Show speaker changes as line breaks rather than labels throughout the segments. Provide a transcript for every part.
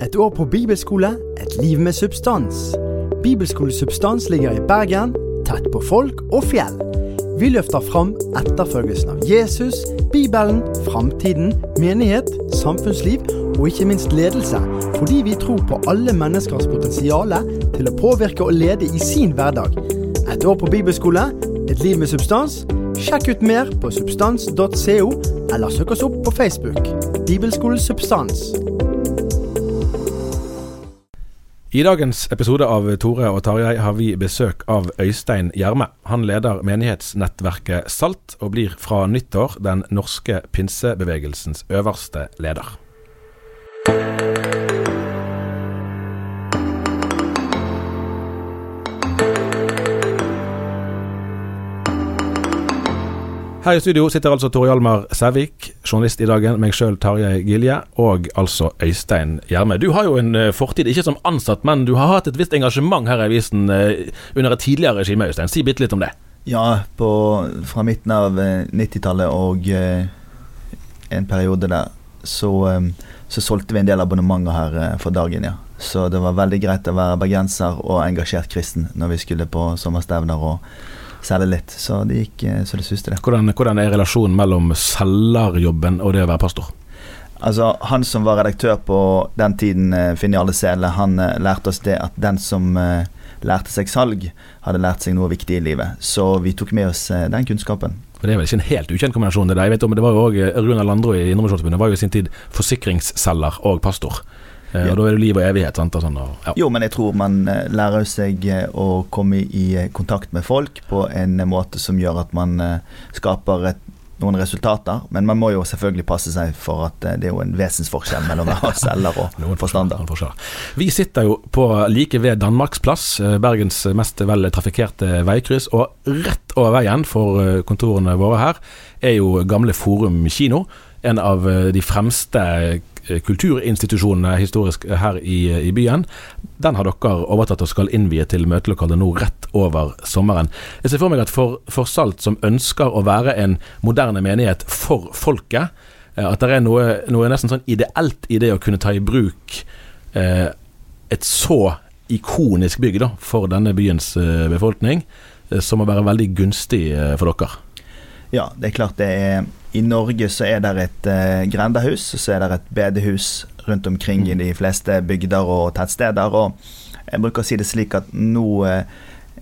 Et år på bibelskole, et liv med substans. Bibelskole Substans ligger i Bergen, tett på folk og fjell. Vi løfter fram etterfølgelsen av Jesus, Bibelen, framtiden, menighet, samfunnsliv og ikke minst ledelse, fordi vi tror på alle menneskers potensial til å påvirke og lede i sin hverdag. Et år på bibelskole, et liv med substans. Sjekk ut mer på substans.co, eller søk oss opp på Facebook. Bibelskole Substans.
I dagens episode av Tore og Tarjei har vi besøk av Øystein Gjerme. Han leder menighetsnettverket SALT, og blir fra nyttår den norske pinsebevegelsens øverste leder. Her i studio sitter altså Tore Hjalmar Sævik, journalist i Dagen, meg sjøl Tarjei Gilje, og altså Øystein Gjerme. Du har jo en eh, fortid, ikke som ansatt, men du har hatt et visst engasjement her i avisen eh, under et tidligere regime, Øystein. Si bitte litt om det.
Ja, på, fra midten av 90-tallet og eh, en periode der, så, eh, så, solgte vi en del abonnementer her eh, for dagen, ja. Så det var veldig greit å være bergenser og engasjert kristen når vi skulle på sommerstevner og selge litt. Så det gikk eh, så det suste, det.
Hvordan, hvordan er relasjonen mellom selgerjobben og det å være pastor?
Altså, Han som var redaktør på den tiden, eh, Finn Jarle Sele, han eh, lærte oss det at den som lærte seg salg, hadde lært seg noe viktig i livet. Så vi tok med oss den kunnskapen.
Og Det er vel ikke en helt ukjent kombinasjon? det der. Jeg vet om Det var jo også Runar Landro i Indremisjonsforbundet var jo i sin tid forsikringsselger og pastor. Ja. Og Da er det liv og evighet. sant? Og sånn, og,
ja. Jo, men jeg tror man lærer seg å komme i kontakt med folk på en måte som gjør at man skaper et, noen resultater. Men man må jo selvfølgelig passe seg for at det er jo en vesensforskjell mellom å være selger og forstander.
Vi sitter jo på like ved Danmarksplass, Bergens mest vel trafikkerte veikryss. Og rett over veien for kontorene våre her er jo gamle Forum kino. En av de fremste kulturinstitusjonene historisk her i, i, byen. Den har dere overtatt og skal innvie til møtelokalet nå rett over sommeren. Jeg ser for meg at for, for, Salt, som ønsker å være en moderne menighet for folket, at det er noe, noe nesten sånn ideelt i det å kunne ta i bruk eh, et så ikonisk bygg da, for denne byens eh, befolkning, eh, som må være veldig gunstig eh, for dere.
Ja, det er klart det er I Norge så er det et eh, grendehus, så er det et bedehus rundt omkring i mm. de fleste bygder og tettsteder. Og jeg bruker å si det slik at nå eh,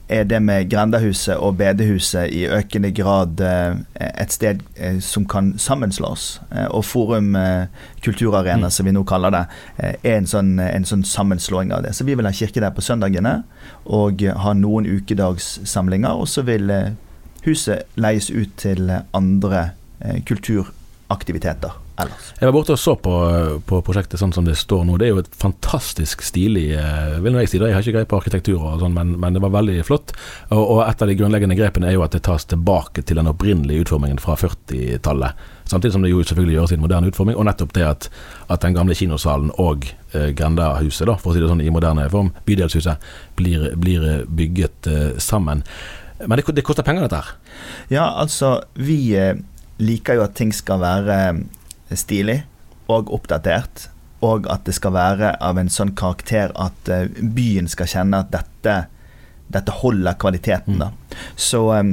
er det med grendehuset og bedehuset i økende grad eh, et sted som kan sammenslås. og Forum kulturarena, mm. som vi nå kaller det, er en sånn, en sånn, sammenslåing av det. Så vi vil ha kirke der på søndagene og ha noen ukedagssamlinger. Og så vil huset leies ut til andre eh, kulturaktiviteter. ellers.
Jeg var borte og så på, på prosjektet sånn som det står nå. Det er jo et fantastisk stilig eh, vil Jeg si det, jeg har ikke greie på arkitektur og sånn, men, men, det var veldig flott. Og, og, et av de grunnleggende grepene er jo at det tas tilbake til den opprinnelige utformingen fra 40-tallet. Samtidig som det jo selvfølgelig gjøres i en moderne utforming, og nettopp det at, at den gamle kinosalen og eh, Grendahuset, da, for å si det sånn i moderne form, bydelshuset, blir, blir bygget eh, sammen. Men det, det, koster penger, dette her?
Ja, altså Vi eh, liker jo at ting skal være stilig og oppdatert, og at det skal være av en sånn karakter at uh, byen skal kjenne at dette, dette holder kvaliteten. da. Mm. Så um,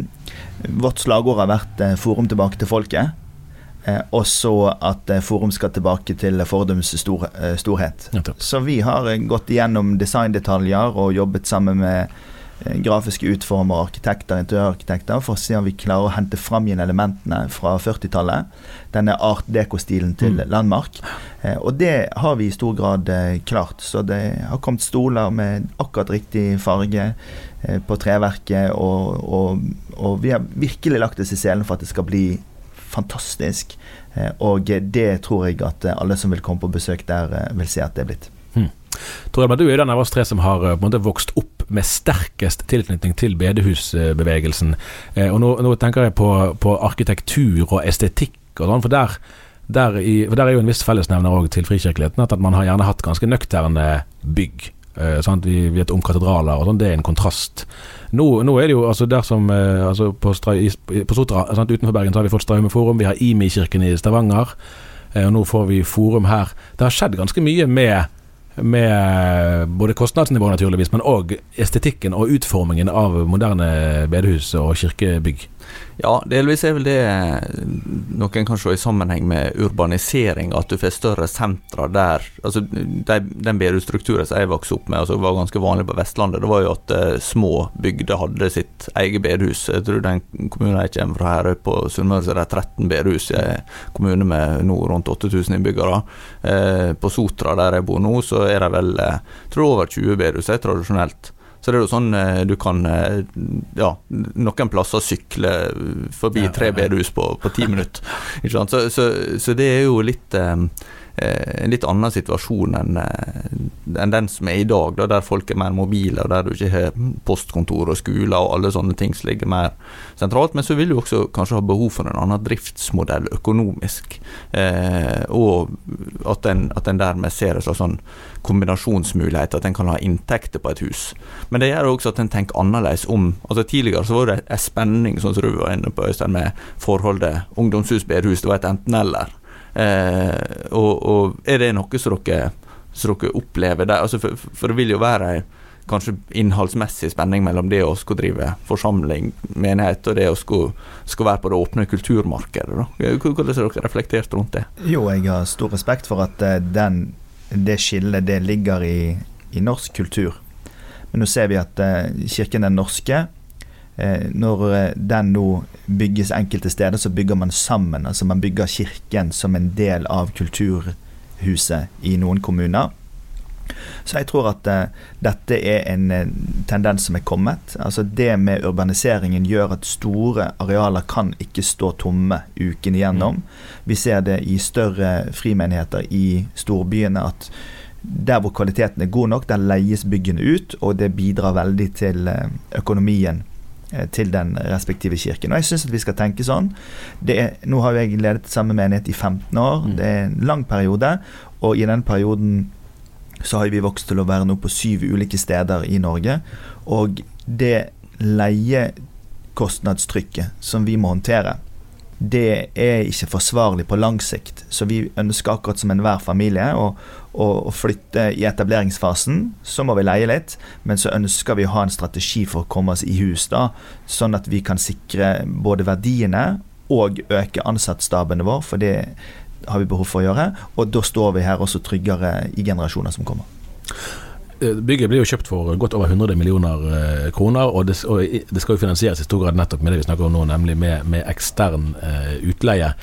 vårt slagord har vært 'Forum tilbake til folket'. Eh, og så at Forum skal tilbake til fordums stor, storhet. Ja, så vi har gått igjennom designdetaljer og jobbet sammen med Eh, grafiske utformere, arkitekter, interiørarkitekter, for å se om vi klarer å hente fram igjen elementene fra 40-tallet. Denne art deco-stilen til mm. Landmark. Eh, og det har vi i stor grad eh, klart. Så det har kommet stoler med akkurat riktig farge eh, på treverket, og, og, og, vi har virkelig lagt oss i selen for at det skal bli fantastisk. Eh, og det tror jeg at alle som vil komme på besøk der, eh, vil se at det er blitt. Hmm.
men du er den av oss tre som har måte vokst opp med sterkest tilknytning til bedehusbevegelsen. Eh, og nå, nå tenker jeg på, på, arkitektur og estetikk og sånn, for der, der, for der er jo en viss fellesnevner òg til frikirkeligheten, at man har gjerne hatt ganske nøkterne bygg. Eh, sant? Vi vet om katedraler og sånn, det er en kontrast. Nå, nå, er det jo altså der som eh, altså på, på Sotra sant? utenfor Bergen så har vi fått Straumeforum, vi har Imi-kirken i Stavanger, og nå får vi Forum her. Det har skjedd ganske mye med med både kostnadsnivået, naturligvis, men òg estetikken og utformingen av moderne bedehus og kirkebygg.
Ja, delvis er vel det noen kan se i sammenheng med urbanisering, at du får større sentra der. Altså, de, Den bedehusstrukturen som jeg vokste opp med, altså var ganske vanlig på Vestlandet, det var jo at uh, små bygder hadde sitt eget bedehus. Jeg tror den kommunen jeg kommer fra her på Sunnmøre, er det 13 bedehus i en kommune med nå rundt 8000 innbyggere. Uh, på Sotra, der jeg bor nå, så er det vel uh, tror over 20 bedehus, tradisjonelt. Så det er jo sånn eh, du kan eh, ja, noen plasser sykle forbi tre bedehus på, på ti minutter. Så, så, så, det er jo litt eh, Eh, en litt annen situasjon enn enn den som er i dag, da, der folk er mer mobile, og der du ikke har postkontor og skoler og alle sånne ting som ligger mer sentralt. Men så vil du også kanskje ha behov for en annen driftsmodell økonomisk, eh, og at en, at en dermed ser en slags sånn kombinasjonsmulighet, at en kan ha inntekter på et hus. Men det gjør også at en tenker annerledes om altså Tidligere så var det en spenning, sånn som du var inne på, Øystein, med forholdet ungdomshus-bedehus. Det var et enten-eller. Eh, og, og, er det noe som dere, som dere opplever der? Altså for, for, det vil jo være ei kanskje innholdsmessig spenning mellom det å skulle drive forsamling, menighet, og det å skulle, skulle være på det åpne kulturmarkedet. Da. Hvordan har dere reflektert rundt det?
Jo, jeg har stor respekt for at eh, den, det skillet det ligger i, i norsk kultur. Men nå ser vi at uh, Kirken den norske Eh, når eh, den nå bygges enkelte steder, så bygger man sammen. Altså man bygger kirken som en del av kulturhuset i noen kommuner. Så jeg tror at uh, dette er en tendens som er kommet. Altså Det med urbaniseringen gjør at store arealer kan ikke stå tomme uken igjennom. Mm. Vi ser det i større frimenigheter i storbyene at der hvor kvaliteten er god nok, der leies byggene ut, og det bidrar veldig til økonomien Eh, til den respektive kirken. Og jeg syns at vi skal tenke sånn. Er, nå har jeg ledet samme menighet i 15 år. Mm. Det er en lang periode, og i den perioden så har vi vokst til å være nå på syv ulike steder i Norge. Og det leiekostnadstrykket som vi må håndtere, det er ikke forsvarlig på lang sikt. Så vi ønsker akkurat som enhver familie å, å, å, flytte i etableringsfasen. Så må vi leie litt, men så ønsker vi å ha en strategi for å komme oss i hus. da, Sånn at vi kan sikre både verdiene og øke ansattstabene våre, for det har vi behov for å gjøre. Og da står vi her også tryggere i generasjoner som kommer.
Eh, bygget blir jo kjøpt for godt over 100 millioner eh, kroner, og det, og det, skal jo finansieres i stor grad nettopp med det vi snakker om nå, nemlig med, med ekstern eh, utleie.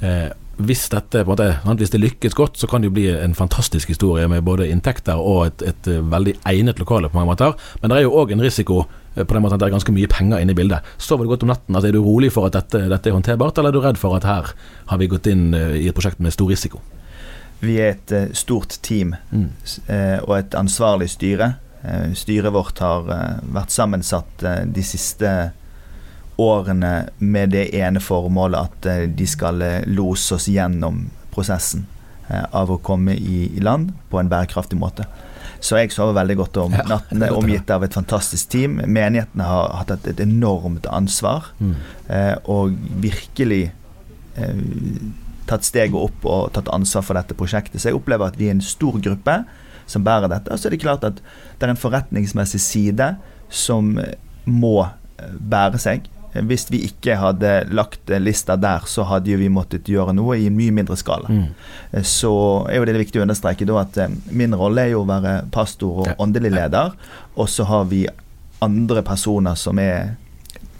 Eh, hvis, dette, måte, hvis det lykkes godt, så kan det jo bli en fantastisk historie med både inntekter og et, et veldig egnet lokale på mange måter. Men det er jo òg en risiko eh, på den måten at det er ganske mye penger inne i bildet. Sover du godt om natten? Altså, er du rolig for at dette, dette er håndterbart, eller er du redd for at her har vi gått inn eh, i et prosjekt med stor risiko?
Vi er et uh, stort team
Mm.
eh, og et ansvarlig styre. Eh, styret vårt har eh, vært sammensatt eh, de siste årene med det ene formålet at eh, de skal eh, lose oss gjennom prosessen eh, av å komme i, i land på en bærekraftig måte. Så jeg sover veldig godt om
Ja,
natten, omgitt av et fantastisk team. Menighetene har hatt et, et enormt ansvar
Mm.
eh, og virkelig eh, tatt steget opp og tatt ansvar for dette prosjektet. Så jeg opplever at vi er en stor gruppe som bærer dette. Og så er det klart at det er en forretningsmessig side som eh, må eh, bære seg. Hvis vi ikke hadde lagt eh, lista der, så hadde jo vi måttet gjøre noe i en mye mindre skala.
Mm.
Så er jo det viktig å understreke da at min rolle er jo å være pastor og åndelig leder, og så har vi andre personer som er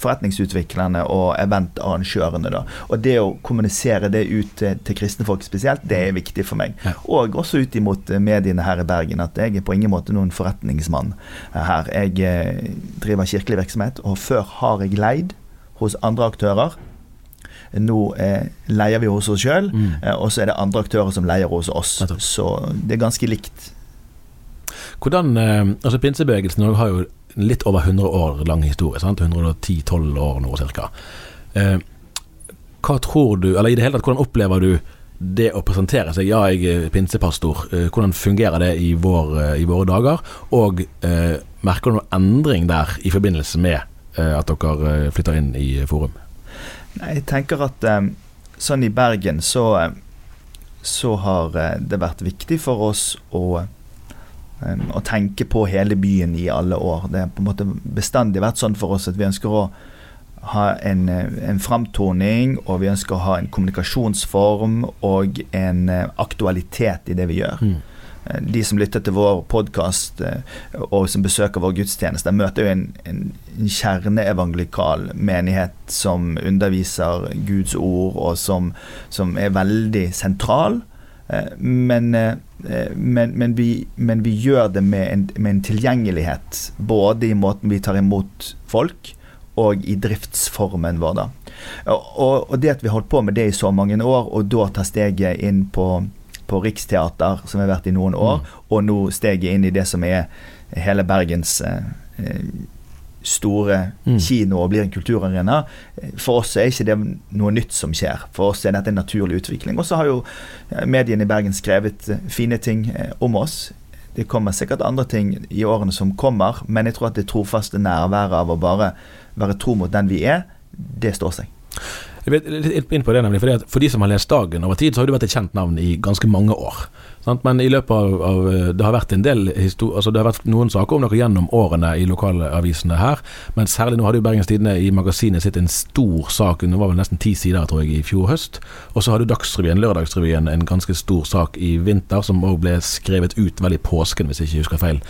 forretningsutviklerne og eventarrangørene. da. Og det å kommunisere det ut til, til kristne folk spesielt, det er viktig for meg. Og også ut imot eh, mediene her i Bergen, at jeg er på ingen måte noen forretningsmann eh, her. Jeg eh, driver kirkelig virksomhet, og før har jeg leid hos andre aktører. Nå eh, leier vi hos oss sjøl,
Mm.
og så er det andre aktører som leier hos oss. Så det er ganske likt.
Hvordan, altså Pinsebevegelsen har jo litt over 100 år lang historie. 110-12 år nå cirka. Eh, hva tror du, eller i det hele tatt, hvordan opplever du det å presentere seg? Ja, jeg er pinsepastor. Eh, hvordan fungerer det i, vår, eh, i våre dager? Og eh, merker du noen endring der i forbindelse med eh, at dere eh, flytter inn i Forum?
Jeg tenker at sånn i Bergen så, så har det vært viktig for oss å, å tenke på hele byen i alle år. Det har på en måte bestandig vært sånn for oss at vi ønsker å ha en, eh, en framtoning, og vi ønsker å ha en kommunikasjonsform og en eh, aktualitet i det vi gjør.
Mm.
Eh, De som lytter til vår podkast og som besøker vår gudstjeneste, møter jo en, en, en kjerneevangelikal menighet som underviser Guds ord, og som, som er veldig sentral. Eh, Men, eh, men, men, vi, men vi gjør det med en, med en tilgjengelighet, både i måten vi tar imot folk, og i driftsformen vår. da. Og, og, det at vi har holdt på med det i så mange år, og da tar steget inn på, på Riksteater, som har vært i noen år, og nå steget inn i det som er hele Bergens eh, eh, store
Mm.
kino og blir en kulturarena. For oss er ikke det noe nytt som skjer. For oss er dette en naturlig utvikling. Og så har jo mediene i Bergen skrevet eh, fine ting eh, om oss. Det kommer sikkert andre ting i årene som kommer, men jeg tror at det trofaste nærværet av å bare være tro mot den vi er, det står seg.
Jeg vet litt inn på det nemlig, fordi at For de som har lest Dagen over tid, så har du vært et kjent navn i ganske mange år. Sant? Men i løpet av, av Det har vært en del altså det har vært noen saker om dere gjennom årene i lokalavisene her. Men særlig nå hadde jo Bergens Tidende i magasinet sitt en stor sak, det var vel nesten ti sider tror jeg, i fjor høst. Og så hadde Dagsrevyen, Lørdagsrevyen, en ganske stor sak i vinter, som òg ble skrevet ut vel i påsken, hvis jeg ikke husker feil.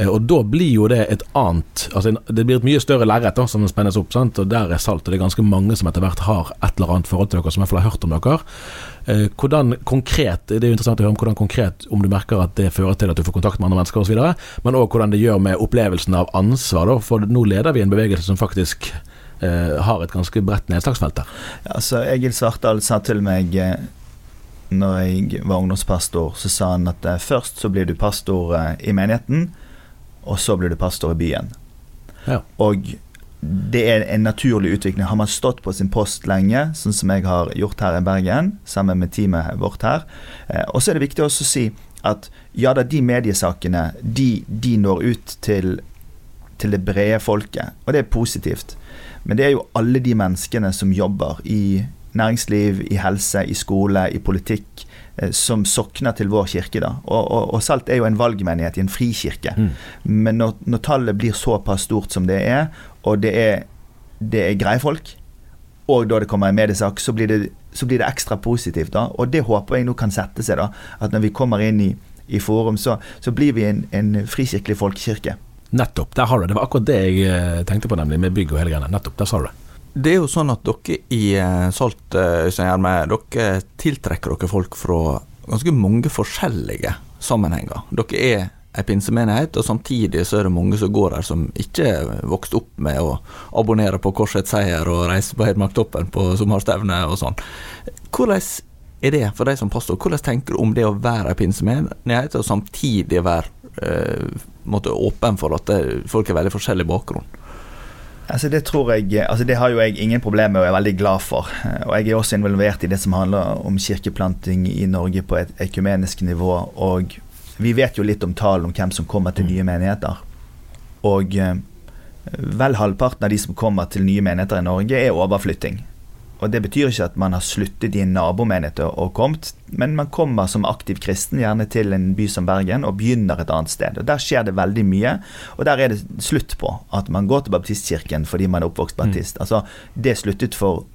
Eh, Og da blir jo det et annet altså Det blir et mye større lerret som spennes opp, sant? og der er salt. Og det er ganske mange som etter hvert har et eller annet forhold til dere, som i hvert fall har hørt om dere. Eh, Hvordan konkret Det er jo interessant å høre om hvordan konkret om du merker at det fører til at du får kontakt med andre mennesker osv., men òg hvordan det gjør med opplevelsen av ansvar. Da, for nå leder vi en bevegelse som faktisk eh, har et ganske bredt nedslagsfelt der.
Altså, Egil Svartdal sa til meg eh, når jeg var ungdomspastor, så sa han at først så blir du pastor i menigheten, og så blir du pastor i byen.
Ja.
Og det er en naturlig utvikling. Har man stått på sin post lenge, sånn som jeg har gjort her i Bergen, sammen med teamet vårt her, eh, og så er det viktig også å si at ja da, de mediesakene, de, de når ut til, til det brede folket, og det er positivt. Men det er jo alle de menneskene som jobber i næringsliv, i helse, i skole, i politikk, eh, som sokner til vår kirke. da. Og, og, og Salt er jo en valgmenighet i en frikirke.
Mm.
Men når, når tallet blir såpass stort som det er, og det er, det er greie folk, og da det kommer en mediesak, så blir det, så blir det ekstra positivt. da. Og det håper jeg nå kan sette seg. da, At når vi kommer inn i, i forum, så, så blir vi en, en frikirkelig folkekirke.
Nettopp. Der har du det. Det var akkurat det jeg eh, tenkte på, nemlig, med bygg og hele greiene. Nettopp. Der sa du det.
Det er jo sånn at dere i eh, Salt, eh, dere tiltrekker dere folk fra ganske mange forskjellige sammenhenger. Dere er ei pinsemenighet, og samtidig så er det mange som går der som ikke vokste opp med å abonnere på Korsets seier og reise på Hedmarktoppen på sommerstevne og sånn. Hvordan er det for deg som pastor? Hvordan tenker du om det å være ei pinsemenighet, og samtidig være øh, åpen for at folk har veldig forskjellig bakgrunn?
Altså Det tror jeg, altså det har jo jeg ingen problemer med og er veldig glad for. Og Jeg er også involvert i det som handler om kirkeplanting i Norge på et ekumenisk nivå. Og vi vet jo litt om tallene om hvem som kommer til nye menigheter. Og eh, vel halvparten av de som kommer til nye menigheter i Norge, er overflytting. Og Det betyr ikke at man har sluttet i en nabomenighet og kommet, men man kommer som aktiv kristen gjerne til en by som Bergen og begynner et annet sted. Og Der skjer det veldig mye, og der er det slutt på at man går til baptistkirken fordi man er oppvokst baptist. Mm. Altså, Det sluttet for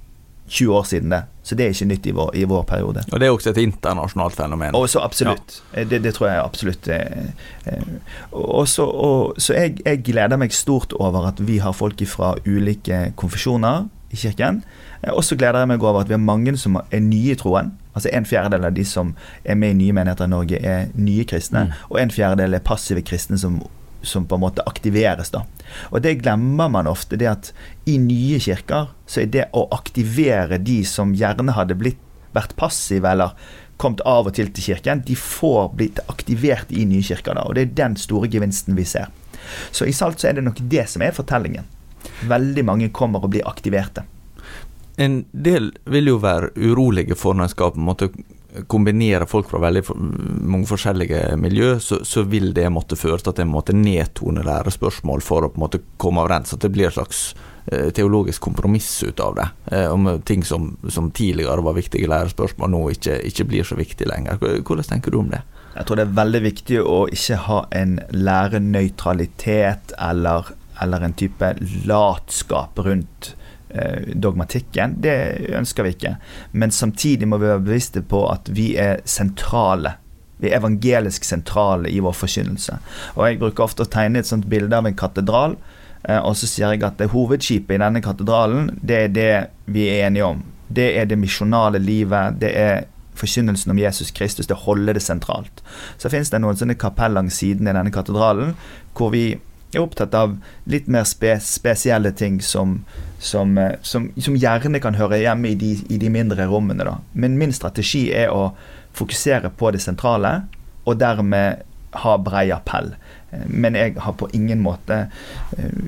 20 år siden, det. Så det er ikke nytt i vår, i vår periode.
Og det er også et internasjonalt fenomen?
Og så absolutt. Ja. Det, det, tror jeg absolutt. Eh, eh, og så, og, så jeg, jeg, gleder meg stort over at vi har folk fra ulike konfesjoner i kirken. Eh, og så gleder jeg meg over at vi har mange som er nye i troen. Altså En fjerdedel av de som er med i nye menigheter i Norge, er nye kristne. Mm. Og en fjerdedel er passive kristne som, som, på en måte aktiveres. da. Og Det glemmer man ofte. det at I nye kirker så er det å aktivere de som gjerne hadde blitt, vært passive eller kommet av og til til kirken, de får blitt aktivert i nye kirker. da, og Det er den store gevinsten vi ser. Så i Salt så er det nok det som er fortellingen. Veldig mange kommer og blir aktiverte.
En del vil jo være urolige for når en skal på en måte kombinere folk fra veldig mange forskjellige miljø, så, så, vil det måtte føre til at en måtte nedtone lærespørsmål for å på en måte komme overens. At det blir et slags eh, teologisk kompromiss ut av det. Eh, om ting som, som, tidligere var viktige lærespørsmål, nå ikke, ikke, blir så viktig lenger. Hvordan tenker du om det?
Jeg tror det er veldig viktig å ikke ha en lærenøytralitet eller eller en type latskap rundt eh, dogmatikken. Det ønsker vi ikke. Men samtidig må vi være bevisste på at vi er sentrale. Vi er evangelisk sentrale i vår forkynnelse. Og Jeg bruker ofte å tegne et sånt bilde av en katedral. Eh, og så sier jeg at det hovedskipet i denne katedralen, det er det vi er enige om. Det er det misjonale livet. Det er forkynnelsen om Jesus Kristus. Det holder det sentralt. Så finnes det noen sånne kapell langs siden i denne katedralen hvor vi er opptatt av litt mer spe spesielle ting som, som, eh, som, som, gjerne kan høre hjemme i de, i de mindre rommene. Da. Men min strategi er å fokusere på det sentrale, og dermed ha brei appell. Eh, men jeg har på ingen måte eh,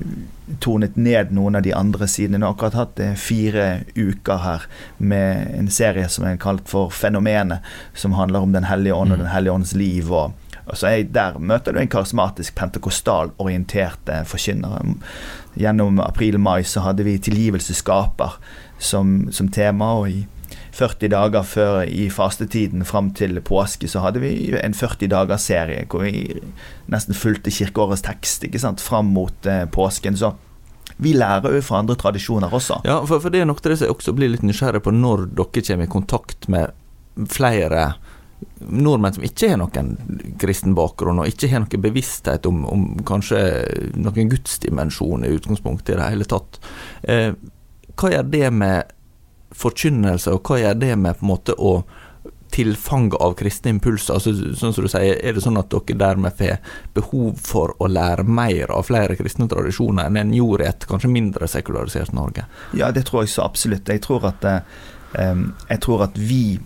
tonet ned noen av de andre sidene. Jeg har akkurat hatt fire uker her med en serie som er kalt for Fenomenet, som handler om Den hellige ånd og mm. Den hellige ånds liv. og Altså er, Der møter du en karismatisk, pentekostal orientert forkynner. Gjennom april-mai så hadde vi tilgivelseskaper som, som, tema. og i 40 dager før i fastetiden fram til påske så hadde vi en 40 dagers serie hvor vi nesten fulgte kirkeårets tekst ikke sant, fram mot eh, påsken. så vi lærer jo fra andre tradisjoner også.
Ja, for, for det er noe av det som jeg også blir litt nysgjerrig på når dere kommer i kontakt med flere nordmenn som ikke har noen kristen bakgrunn, og ikke har noen bevissthet om, om kanskje noen gudsdimensjon i utgangspunktet i det hele tatt. Eh, hva gjør det med forkynnelse, og hva gjør det med på en måte å tilfange av kristne impulser? Altså, sånn som du sier, Er det sånn at dere dermed får behov for å lære mer av flere kristne tradisjoner enn en gjorde i et kanskje mindre sekularisert Norge?
Ja, det tror jeg så absolutt. Jeg tror at, eh, jeg tror at vi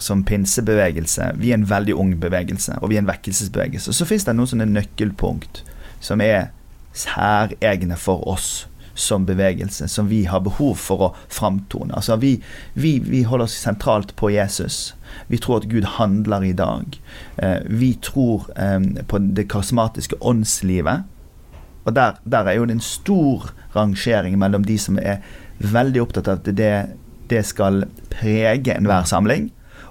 som pinsebevegelse. Vi er en veldig ung bevegelse, og vi er en vekkelsesbevegelse. Så fins det noen sånne nøkkelpunkt som er særegne for oss som bevegelse, som vi har behov for å framtone. Altså vi, vi, vi, holder oss sentralt på Jesus. Vi tror at Gud handler i dag. Eh, vi tror eh, på det karismatiske åndslivet. Og der, der, er jo det en stor rangering mellom de som er veldig opptatt av at det, det skal prege enhver samling,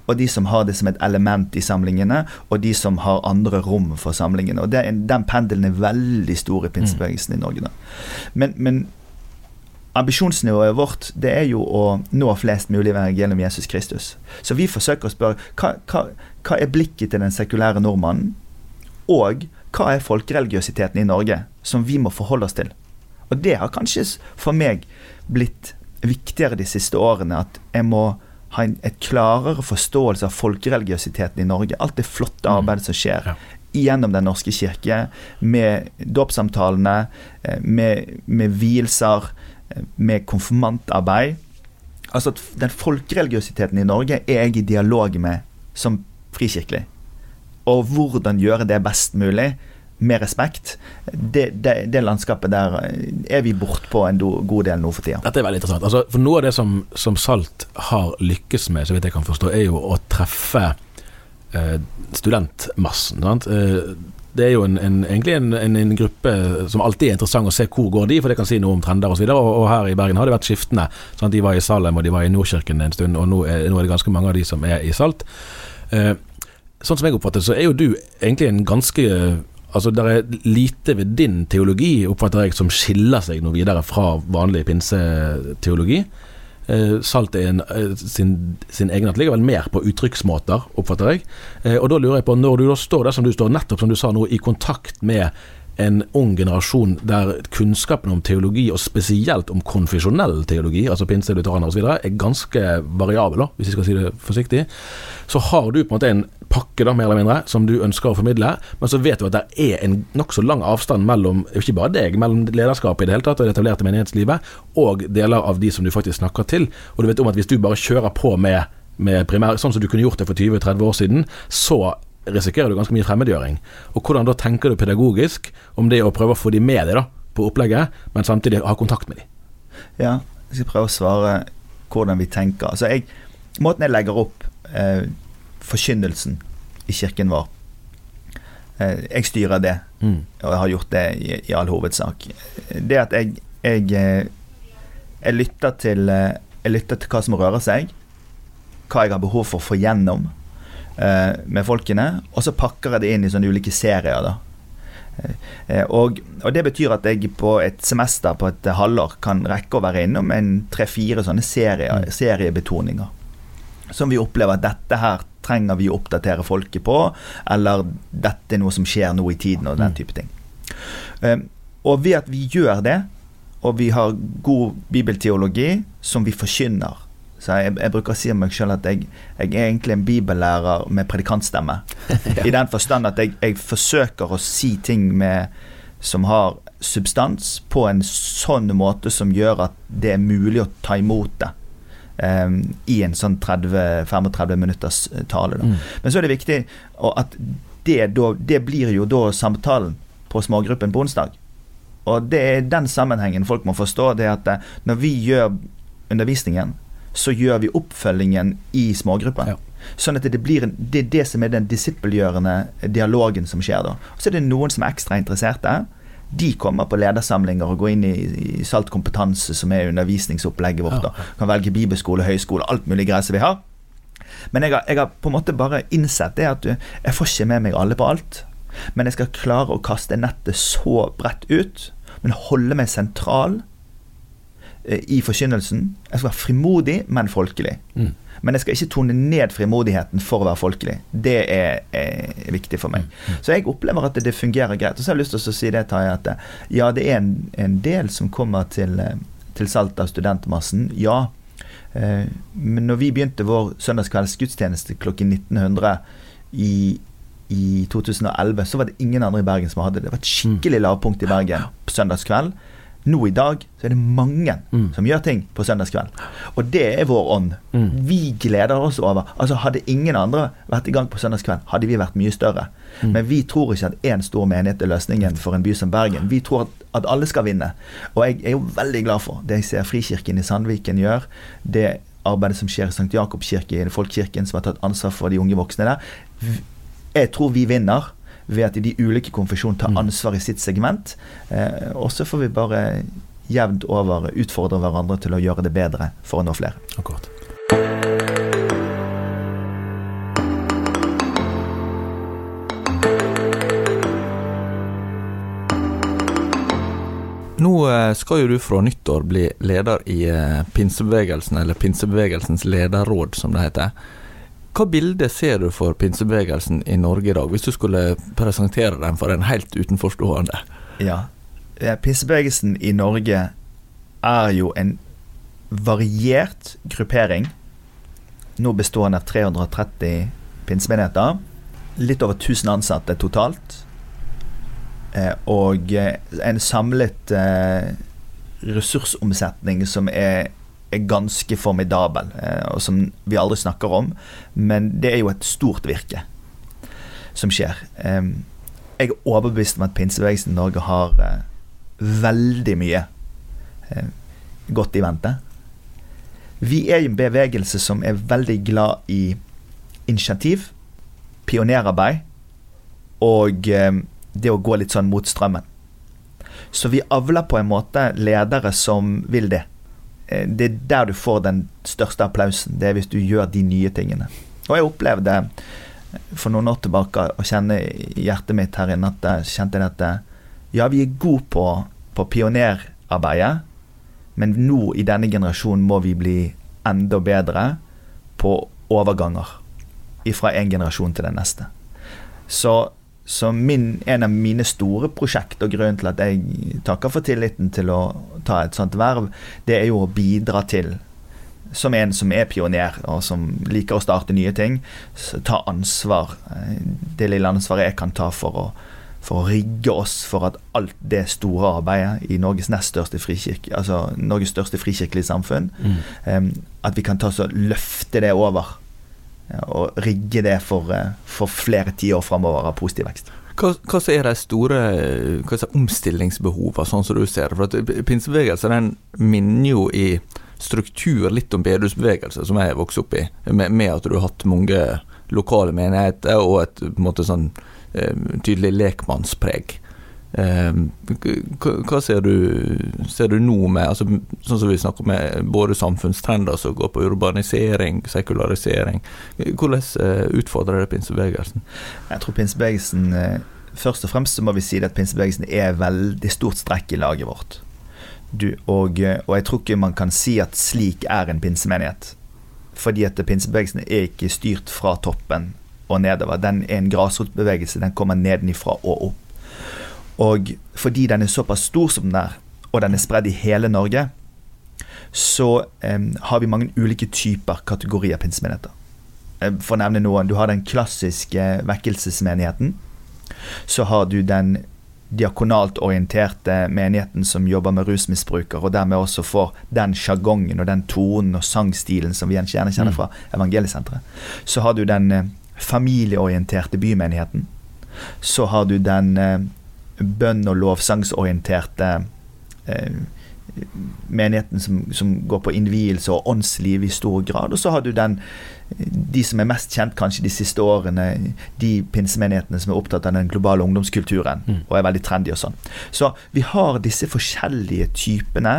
og de som har det som et element i samlingene, og de som har andre rom for samlingene. Og det, Den pendelen er veldig stor i pinsebevegelsen i Norge. Da. Men, men ambisjonsnivået vårt det er jo å nå flest mulig gjennom Jesus Kristus. Så vi forsøker å spørre hva, hva, hva er blikket til den sekulære nordmannen? Og hva er folkereligiøsiteten i Norge som vi må forholde oss til? Og det har kanskje for meg blitt viktigere de siste årene. At jeg må ha en et klarere forståelse av folkereligiøsiteten i Norge. Alt det flotte mm. arbeidet som skjer. Ja. gjennom Den norske kirke, med dåpssamtalene, eh, med, med vielser, eh, med konfirmantarbeid. Altså at Den folkereligiøsiteten i Norge er jeg i dialog med som frikirkelig. Og hvordan gjøre det best mulig, med respekt, det, det, det landskapet der er vi bortpå en do, god del nå for tida.
Dette er veldig interessant. Altså, for Noe av det som, som, Salt har lykkes med, så vidt jeg kan forstå, er jo å treffe eh, studentmassen. Sant? Eh, det er jo en, en, egentlig en, en, gruppe som alltid er interessant å se hvor går de, for det kan si noe om trender osv. Og, og, og her i Bergen har det vært skiftende. Sant? De var i Salem og de var i Nordkirken en stund, og nå er, nå er det ganske mange av de som er i Salt. Eh, sånn som jeg oppfatter så er jo du egentlig en ganske Altså, Det er lite ved din teologi, oppfatter jeg, som skiller seg noe videre fra vanlig pinseteologi. Eh, Salt er en, eh, sin, sin egenart ligger vel mer på uttrykksmåter, oppfatter jeg. Eh, og da lurer jeg på, når du da står der som du står, nettopp som du sa nå, i kontakt med en ung generasjon der kunnskapen om teologi, og spesielt om konfesjonell teologi, altså pinse, lutheraner osv., er ganske variabel, da, hvis jeg skal si det forsiktig, så har du på en måte en pakke, da, mer eller mindre, som du ønsker å formidle, men så vet du at det er en nokså lang avstand mellom ikke bare deg, mellom lederskapet i det hele tatt og det etablerte menighetslivet, og deler av de som du faktisk snakker til. Og du vet om at hvis du bare kjører på med, med primær, sånn som du kunne gjort det for 20-30 år siden, så risikerer du ganske mye fremmedgjøring. Og hvordan da tenker du pedagogisk om det å prøve å få de med deg da, på opplegget, men samtidig ha kontakt med dem?
Ja, jeg skal prøve å svare hvordan vi tenker. Altså jeg, måten jeg legger opp eh, forkynnelsen i kirken vår eh, Jeg styrer det, mm. og jeg har gjort det i, i all hovedsak. Det at jeg, jeg, eh, jeg, lytter til, eh, jeg lytter til hva som rører seg, hva jeg har behov for å få gjennom Eh, med folkene, og så pakker jeg det inn i sånne ulike serier. da. Eh, og, og, Det betyr at jeg på et semester på et halvår kan rekke å være innom en tre-fire sånne serier, mm. seriebetoninger. Som vi opplever at dette her trenger vi å oppdatere folket på, eller dette er noe som skjer nå i tiden, og den mm. type ting. Um, og ved at vi gjør det, og vi har god bibelteologi som vi forkynner så jeg, jeg, bruker å si om meg sjøl at jeg, jeg, er egentlig en bibellærer med predikantstemme. ja. I den forstand at jeg, jeg, forsøker å si ting med, som har substans, på en sånn måte som gjør at det er mulig å ta imot det. Um, I en sånn 30-35 minutters eh, tale. Mm. Men så er det viktig at det, det blir jo da samtalen på smågruppen på onsdag. Og det er den sammenhengen folk må forstå. det at eh, Når vi gjør undervisningen, så gjør vi oppfølgingen i smågruppen. Ja. Sånn at det, blir en, det er det som er den disippelgjørende dialogen som skjer da. Og så er det noen som er ekstra interesserte. De kommer på ledersamlinger og går inn i, i Salt kompetanse, som er undervisningsopplegget vårt. Da. Kan velge bibelskole, høyskole, alt mulig greier som vi har. Men jeg har, jeg har, på en måte bare innsett det at jeg får ikke med meg alle på alt. Men jeg skal klare å kaste nettet så bredt ut, men holde meg sentral Eh, i forkynnelsen. Jeg skal være frimodig, men folkelig. Mm. Men jeg skal ikke tone ned frimodigheten for å være folkelig. Det er, er viktig for meg. Mm. mm. Så jeg opplever at det, det, fungerer greit. Og så har jeg lyst til å si det, Tarjei, at eh, ja, det er en, en, del som kommer til, eh, til av studentmassen. Ja. Men når vi begynte vår søndagskveldsgudstjeneste klokken 1900 i, i 2011, så var det ingen andre i Bergen som hadde det. Det var et skikkelig mm. lavpunkt i Bergen på søndagskveld. Nå i dag så er det mange mm. som gjør ting på søndagskveld. Og det er vår ånd. Mm. Vi gleder oss over Altså Hadde ingen andre vært i gang på søndagskveld, hadde vi vært mye større. Mm. Men vi tror ikke at én stor menighet er løsningen for en by som Bergen. Vi tror at, at, alle skal vinne. Og jeg er jo veldig glad for det jeg ser Frikirken i Sandviken gjør. Det arbeidet som skjer i St. Jakobs kirke, i Folkekirken, som har tatt ansvar for de unge voksne der. Jeg tror vi vinner ved at de ulike konfesjonene tar mm. ansvar i sitt segment. Eh, og så får vi bare jevnt over utfordre hverandre til å gjøre det bedre for å nå flere.
Akkurat.
Nå eh, skal jo du fra nyttår bli leder i eh, pinsebevegelsen, eller pinsebevegelsens lederråd, som det heter. Hva bilde ser du for pinsebevegelsen i Norge i dag, hvis du skulle presentere den for en helt utenforstående?
Ja, pinsebevegelsen i Norge er jo en variert gruppering. Nå bestående av 330 pinsemenigheter. litt over 1000 ansatte totalt. Eh, og eh, en samlet eh, ressursomsetning som er, er ganske formidabel, eh, og som vi aldri snakker om. Men det er jo et stort virke som skjer. Eh, jeg er overbevist om at pinsebevegelsen i Norge har eh, veldig mye godt i vente. Vi er en bevegelse som er veldig glad i initiativ, pionerarbeid og det å gå litt sånn mot strømmen. Så vi avler på en måte ledere som vil det. Eh, det er der du får den største applausen. Det er hvis du gjør de nye tingene. Og jeg opplevde for noen år tilbake å kjenne i hjertet mitt her inne at jeg kjente eh, ja, vi er gode på, på pionerarbeidet, men nå i denne generasjonen må vi bli enda bedre på overganger fra en generasjon til den neste. Så så min, en av mine store prosjekt, og grunnen til at jeg takker for tilliten til å ta et sånt verv, det er jo å bidra til, som en som er pioner, og som liker å starte nye ting, ta ansvar. Det lille ansvaret jeg kan ta for å, for å rigge oss for at alt det store arbeidet i Norges nest største frikirke, altså Norges største frikirkelige samfunn, mm. at vi kan ta så løfte det over og rigge det for, eh, for flere tiår framover av positiv vekst.
Hva, hva er de store hva er omstillingsbehovene, sånn som du ser For at Pinsebevegelsen minner jo i struktur litt om bedehusbevegelsen, som jeg vokste opp i, med, med, at du har hatt mange lokale menigheter og et måte, sånn, eh, tydelig lekmannspreg. Ehm, hva ser du, ser du nå med altså, Sånn som vi snakker med både samfunnstrender som går på urbanisering, sekularisering. Hvordan eh, utfordrer det pinsebevegelsen?
Jeg tror pinsebevegelsen eh, Først og fremst så må vi si at pinsebevegelsen er veldig stort strekk i laget vårt. Du, og, eh, og, jeg tror ikke man kan si at slik er en pinsemenighet. Fordi at pinsebevegelsen er ikke styrt fra toppen og nedover. Den er en grasrotbevegelse. Den kommer nedenifra og opp. Og fordi den er såpass stor som den er, og den er spredd i hele Norge, så um, har vi mange ulike typer kategorier pinsemenigheter. For å nevne noen. Du har den klassiske vekkelsesmenigheten. Så har du den diakonalt orienterte menigheten som jobber med rusmisbrukere, og dermed også får den sjargongen og den tonen og sangstilen som vi gjerne kjenner fra evangeliesenteret. Så har du den eh, familieorienterte bymenigheten. Så har du den eh, bønn- og lovsangsorienterte eh, menigheten som, som, går på innvielse og åndsliv i stor grad. Og så har du den, de som er mest kjent kanskje de siste årene, de pinsemenighetene som er opptatt av den globale ungdomskulturen mm. og er veldig trendy og sånn. Så vi har disse forskjellige typene.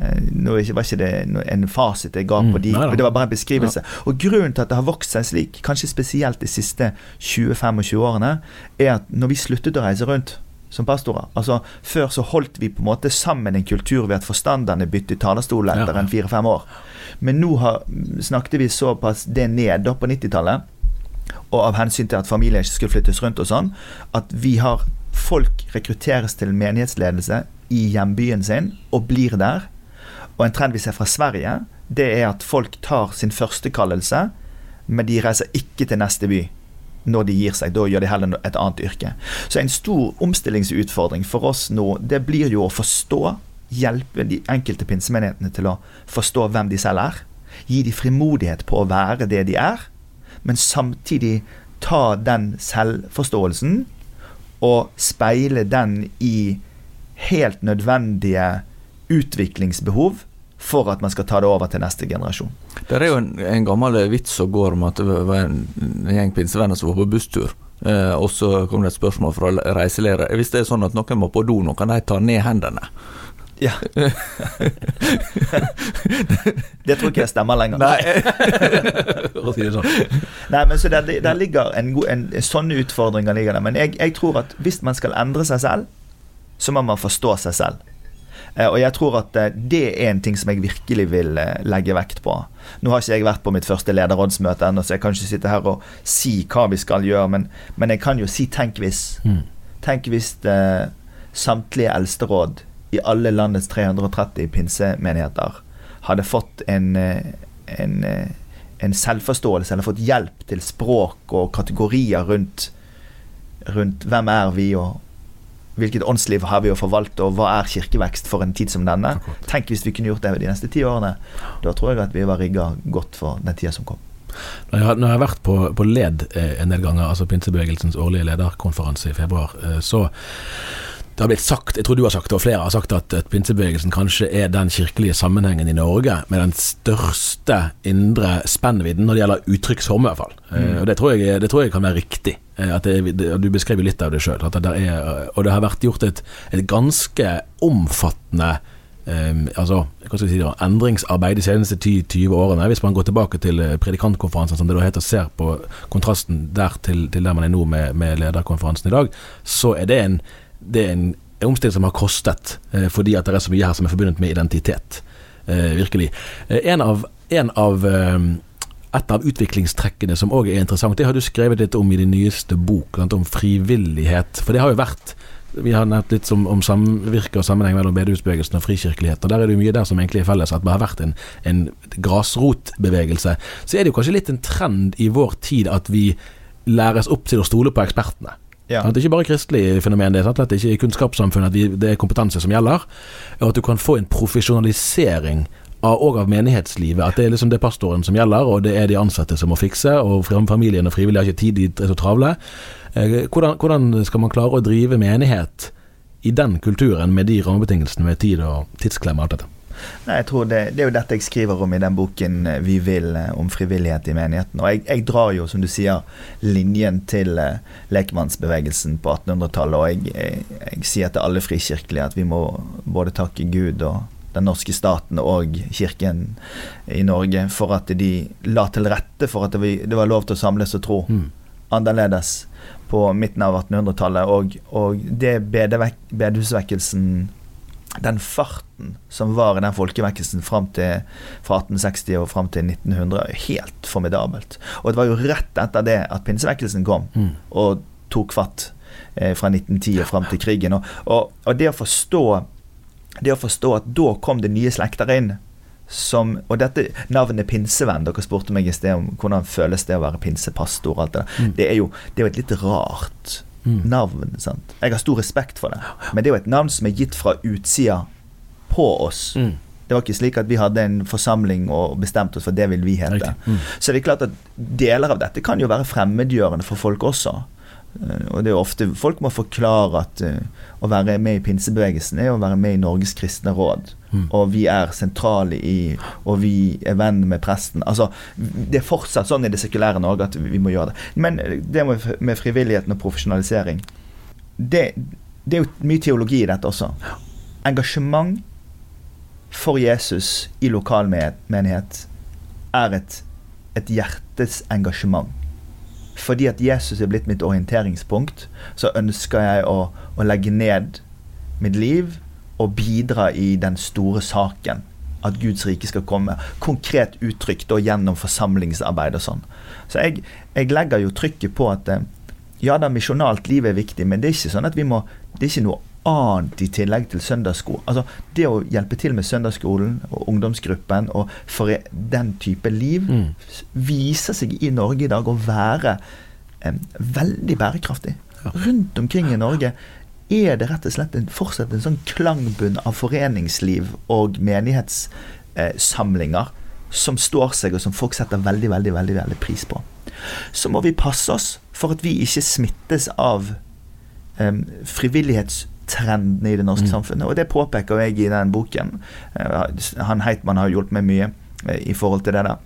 Eh, nå var ikke det en fasit jeg ga på mm, de, mm, det var bare en beskrivelse. Ja. Og Grunnen til at det har vokst seg slik, kanskje spesielt de siste 20-25 årene, er at når vi sluttet å reise rundt som pastorer. Altså, Før så holdt vi på en måte sammen en kultur ved at forstanderne byttet talerstol etter ja. en fire-fem år. Men nå har, snakket vi såpass det ned da på 90-tallet, og av hensyn til at familien ikke skulle flyttes rundt og sånn, at vi har folk rekrutteres til menighetsledelse i hjembyen sin og blir der. Og en trend vi ser fra Sverige, det er at folk tar sin første kallelse, men de reiser ikke til neste by når de gir seg. Da gjør de heller et annet yrke. Så en stor omstillingsutfordring for oss nå, det blir jo å forstå, hjelpe de enkelte pinsemenighetene til å forstå hvem de selv er. Gi de frimodighet på å være det de er, men samtidig ta den selvforståelsen og speile den i helt nødvendige utviklingsbehov for at man skal ta det over til neste generasjon.
Det er jo en, en gammel vits som går om at det var en, en gjeng pinsevenner som var på busstur. Eh, og så kom det et spørsmål fra reiseleder. Hvis det er sånn at noen må på do nå, kan de ta ned hendene?
Ja. det tror ikke jeg stemmer lenger.
Nei.
sånn. Nei, men så der, der ligger en, god, en, Sånne utfordringer ligger der. Men jeg, jeg tror at hvis man skal endre seg selv, så må man forstå seg selv. Eh, og jeg tror at eh, det er en ting som jeg virkelig vil eh, legge vekt på. Nå har ikke jeg vært på mitt første lederrådsmøte ennå, så jeg kan ikke sitte her og si hva vi skal gjøre, men, men jeg kan jo si tenk hvis. Mm. Tenk hvis det, samtlige eldsteråd i alle landets 330 pinsemenigheter hadde fått en, en, en selvforståelse eller fått hjelp til språk og kategorier rundt, rundt hvem er vi og hvilket åndsliv har vi å forvalte, og hva er kirkevekst for en tid som denne.
Akkurat.
Tenk hvis vi kunne gjort det de neste ti årene. Da tror jeg at vi var rigga godt for den tida som kom.
Når jeg har, når jeg har vært på, på LED eh, en del ganger, altså pinsebevegelsens årlige lederkonferanse i februar, eh, så det har blitt sagt, jeg tror du har sagt det, og flere har sagt at, at pinsebevegelsen kanskje er den kirkelige sammenhengen i Norge med den største indre spennvidden når det gjelder uttrykksform, i hvert fall. Eh, og det tror, jeg, det tror jeg kan være riktig. Eh, det, du beskrev litt av det sjøl. Og det har vært gjort et, et ganske omfattende eh, altså, si det, endringsarbeid de seneste 10-20 årene. Hvis man går tilbake til eh, predikantkonferansen, som det da heter, ser på kontrasten der til, til der man er nå med, med lederkonferansen i dag, så er det en, det er en omstilling som har kostet, eh, fordi at det er så mye her som er forbundet med identitet. Eh, virkelig. Eh, en av, en av eh, et av utviklingstrekkene som òg er interessant, det har du skrevet litt om i din nyeste bok, om frivillighet. For det har jo vært vi har nevnt litt som, om samvirke og sammenheng mellom bedehusbevegelsen og frikirkelighet. og Der er det jo mye der som egentlig er felles, at det har vært en, en grasrotbevegelse. Så er det jo kanskje litt en trend i vår tid at vi læres opp til å stole på ekspertene.
Ja.
At det ikke bare er kristelig fenomen, det er sant? at det ikke er kunnskapssamfunnet, at det er kompetanse som gjelder. Og at du kan få en profesjonalisering og av menighetslivet. At det er liksom det pastoren som gjelder, og det er de ansatte som må fikse. Og familien og frivillige har ikke tid, de er så travle. Eh, Hvordan, hvordan skal man klare å drive menighet i den kulturen med de rammebetingelsene med tid og tidsklemme og alt dette?
Nei, jeg tror det, det er jo dette jeg skriver om i den boken eh, Vi vil, eh, om frivillighet i menigheten. Og jeg, jeg drar jo, som du sier, linjen til lekmannsbevegelsen på 1800-tallet. Og jeg, jeg, jeg sier til alle frikirkelige at vi må både takke Gud og den norske staten og kirken i Norge for at de la til rette for at det var, lov til å samles og tro
Mm.
annerledes på midten av 1800-tallet. Og, og det bedehusvekkelsen den farten som var i den folkevekkelsen fram til, fra 1860 og fram til 1900, er helt formidabelt. Og det var jo rett etter det at pinsevekkelsen kom
Mm.
og tok fatt eh, fra 1910 og fram til krigen. Og, og, og det å forstå det å forstå at da kom det nye slekter inn. Som, og dette navnet pinsevenn, dere spurte meg i sted om hvordan føles det å være pinsepastor. og alt Det der.
Mm.
Det er jo det er jo et litt rart
Mm.
navn. sant? Jeg har stor respekt for det. Men det er jo et navn som er gitt fra utsida på oss.
Mm.
Det var ikke slik at vi hadde en forsamling og bestemte oss for det vil vi hete.
Mm.
Så det er klart at deler av dette kan jo være fremmedgjørende for folk også. Eh, Og det er jo ofte Folk må forklare at uh, å være med i pinsebevegelsen er å være med i Norges kristne råd.
Mm.
Og vi er sentrale i Og vi er venn med presten. Altså, Det er fortsatt sånn i det sekulære Norge at vi må gjøre det. Men det med frivilligheten og profesjonalisering det, det er jo mye teologi i dette også. Engasjement for Jesus i lokalmenighet er et, et hjertes engasjement. Fordi at Jesus er blitt mitt orienteringspunkt, så ønsker jeg å, å legge ned mitt liv og bidra i den store saken. At Guds rike skal komme. Konkret uttrykt og gjennom forsamlingsarbeid og sånn. Så jeg, jeg legger jo trykket på at eh, ja da, misjonalt liv er viktig, men det er ikke sånn at vi må Det er ikke noe annet i tillegg til søndagsskolen. Altså, det å hjelpe til med søndagsskolen og ungdomsgruppen og for den type liv
Mm.
viser seg i Norge i dag å være um, veldig bærekraftig. Rundt omkring i Norge er det rett og slett en, fortsatt en sånn klangbunn av foreningsliv og menighetssamlinger som står seg, og som folk setter veldig, veldig, veldig, veldig pris på. Så må vi passe oss for at vi ikke smittes av em, frivillighetstrendene i det norske
Mm.
samfunnet. Og det påpeker jeg i den boken. Eh, han Heitmann har hjulpet meg mye eh, i forhold til det der.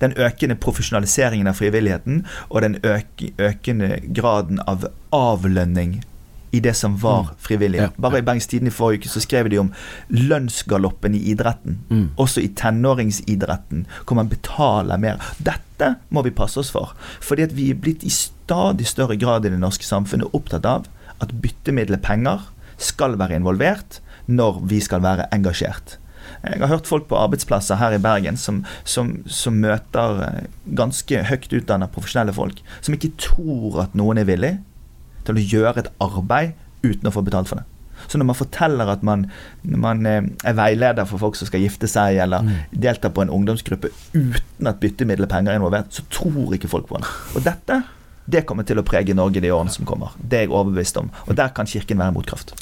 Den økende profesjonaliseringen av frivilligheten og den øk, økende graden av avlønning i det som var
Mm.
frivillig. Bare i Bergens Tidende i forrige uke så skrev de om lønnsgaloppen i idretten.
Mm.
Også i tenåringsidretten, hvor man betaler mer. Dette må vi passe oss for. Fordi at vi er blitt i stadig større grad i det norske samfunnet opptatt av at byttemiddelet penger skal være involvert når vi skal være engasjert. Jeg har hørt folk på arbeidsplasser her i Bergen som, som, som møter eh, ganske høyt utdanna profesjonelle folk, som ikke tror at noen er villig til å gjøre et arbeid uten å få betalt for det. Så når man forteller at man, man eh, er veileder for folk som skal gifte seg, eller
Mm.
deltar på en ungdomsgruppe uten at byttemiddel og penger er involvert, så tror ikke folk på det. Og dette det kommer til å prege Norge de årene som kommer. Det er jeg overbevist om. Og der kan Kirken være motkraft.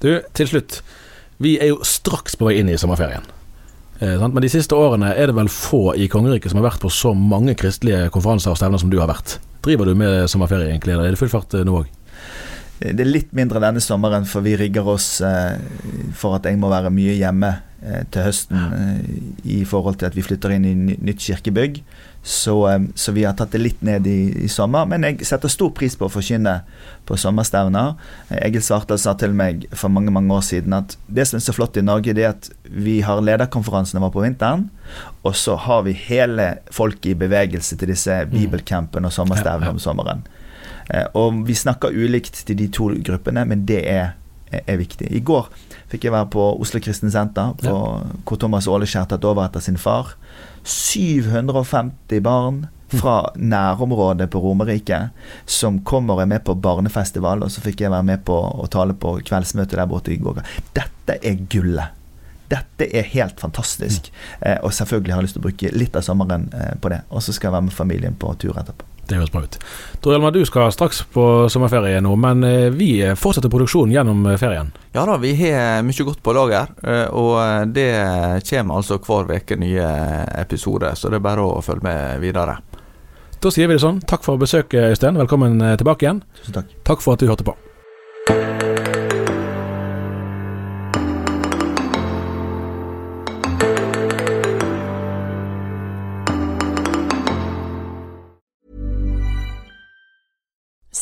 Du, til slutt. Vi er jo straks på vei inn i sommerferien. Eh. Men de siste årene er det vel få i kongeriket som har vært på så mange kristelige konferanser og stevner som du har vært. Driver du med sommerferie egentlig, eller er det full fart eh, nå òg?
Det er litt mindre denne sommeren, for vi rigger oss eh, for at jeg må være mye hjemme eh, til høsten eh, i forhold til at vi flytter inn i ny- nytt kirkebygg. Så, eh, så vi har tatt det litt ned i, i sommer. Men jeg setter stor pris på å forkynne på sommerstevner. Egil Svartdal sa til meg for mange mange år siden at det som er så flott i Norge, det er at vi har lederkonferansene våre på vinteren, og så har vi hele folket i bevegelse til disse bibelcampene og sommerstevnene om sommeren. Eh, Og vi snakker ulikt til de to gruppene, men det er, er viktig. I går fikk jeg være på Oslo Kristen Senter, på, hvor Thomas Åleskjær tatt over etter sin far. 750 barn fra nærområdet på Romerike som kommer og er med på barnefestival, og så fikk jeg være med på å tale på kveldsmøtet der borte i går. Dette er gullet. Dette er helt fantastisk. Eh, og selvfølgelig har jeg lyst til å bruke litt av sommeren eh, på det. Og så skal jeg være med familien på tur etterpå.
Det høres bra ut. Tor Hjelmar, du skal straks på sommerferie nå, men eh, vi fortsetter produksjonen gjennom eh, ferien.
Ja da, vi har mye godt på lager, eh, og det kommer altså hver uke nye episoder, så det er bare å følge med videre.
Da sier vi det sånn. Takk for besøket, Øystein. Velkommen eh, tilbake igjen.
Tusen takk.
Takk for at du hørte på.